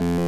Bye.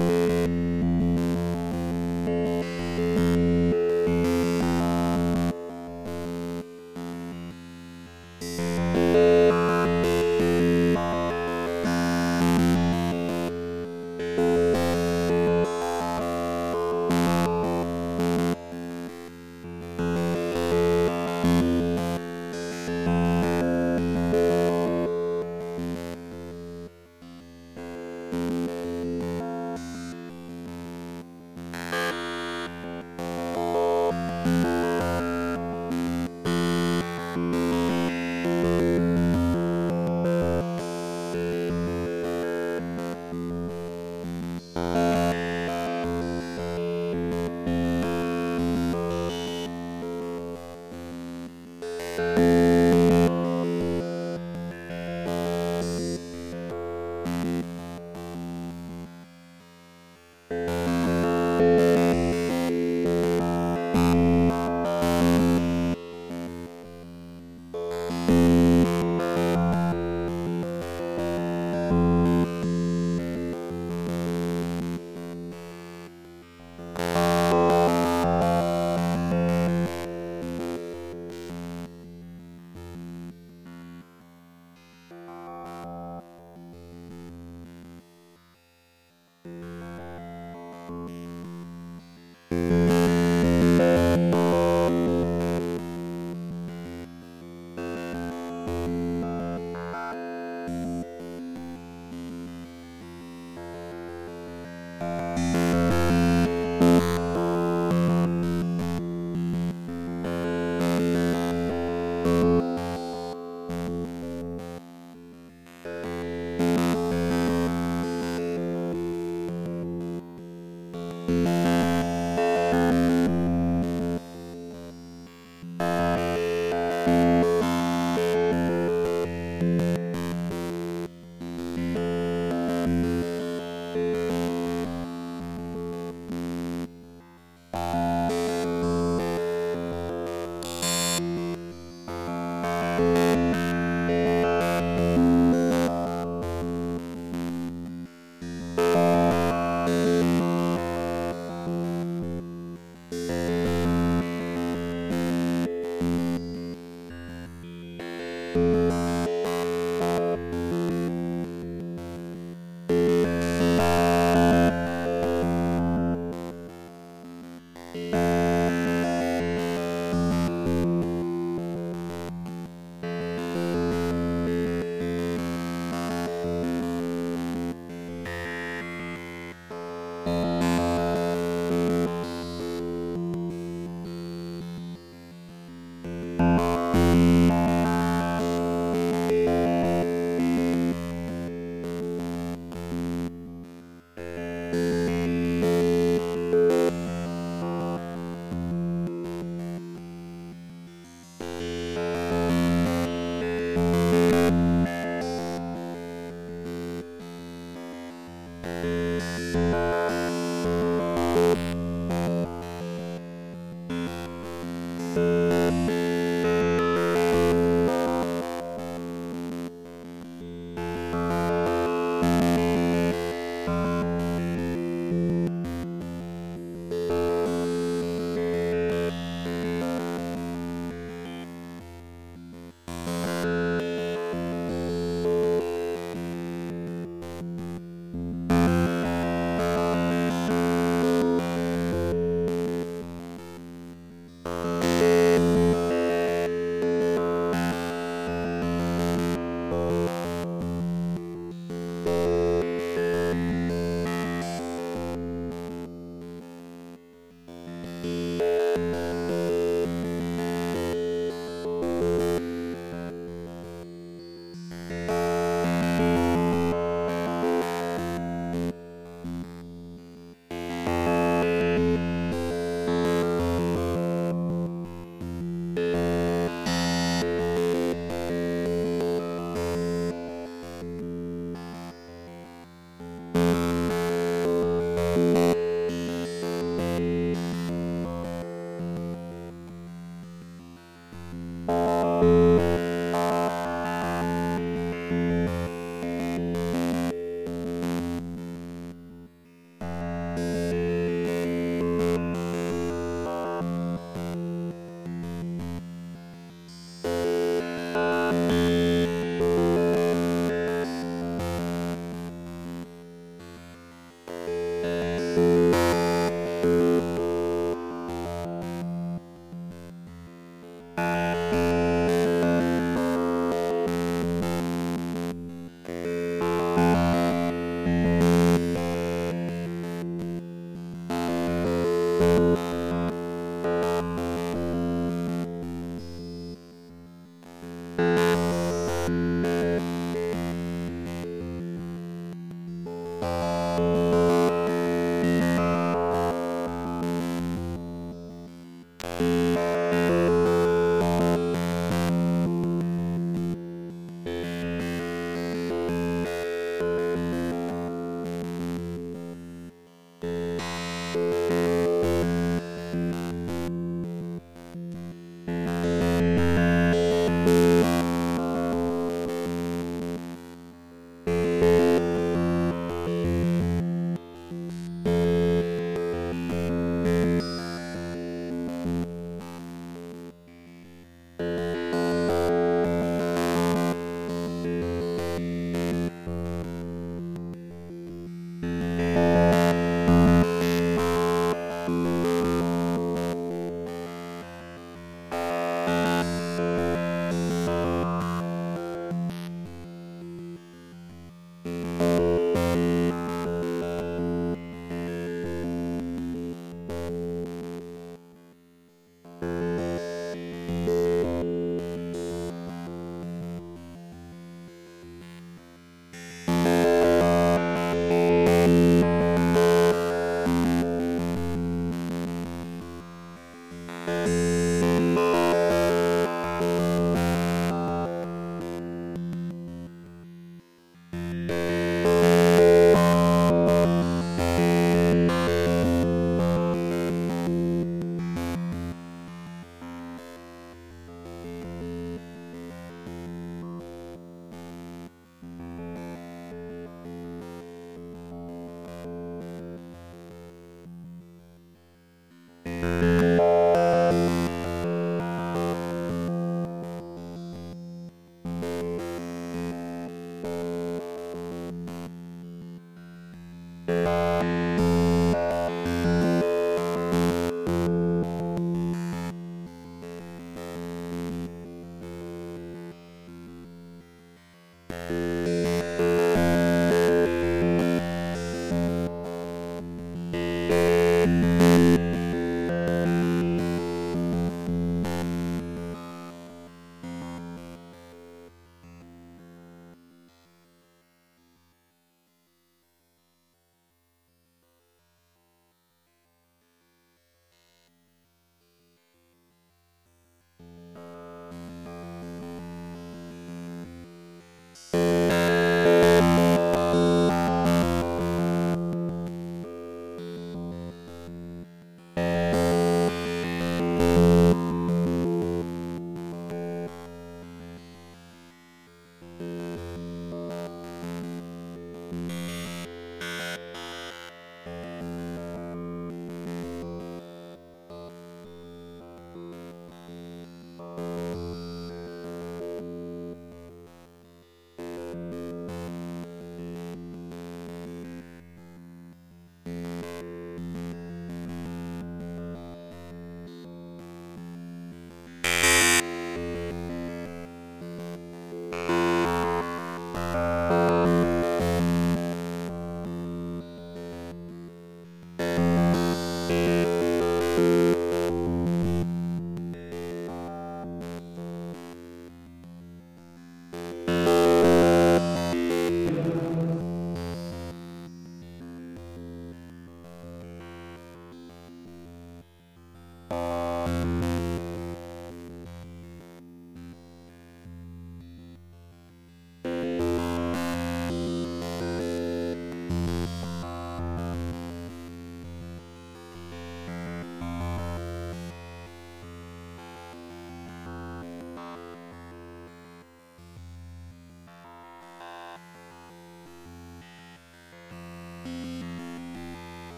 Bye.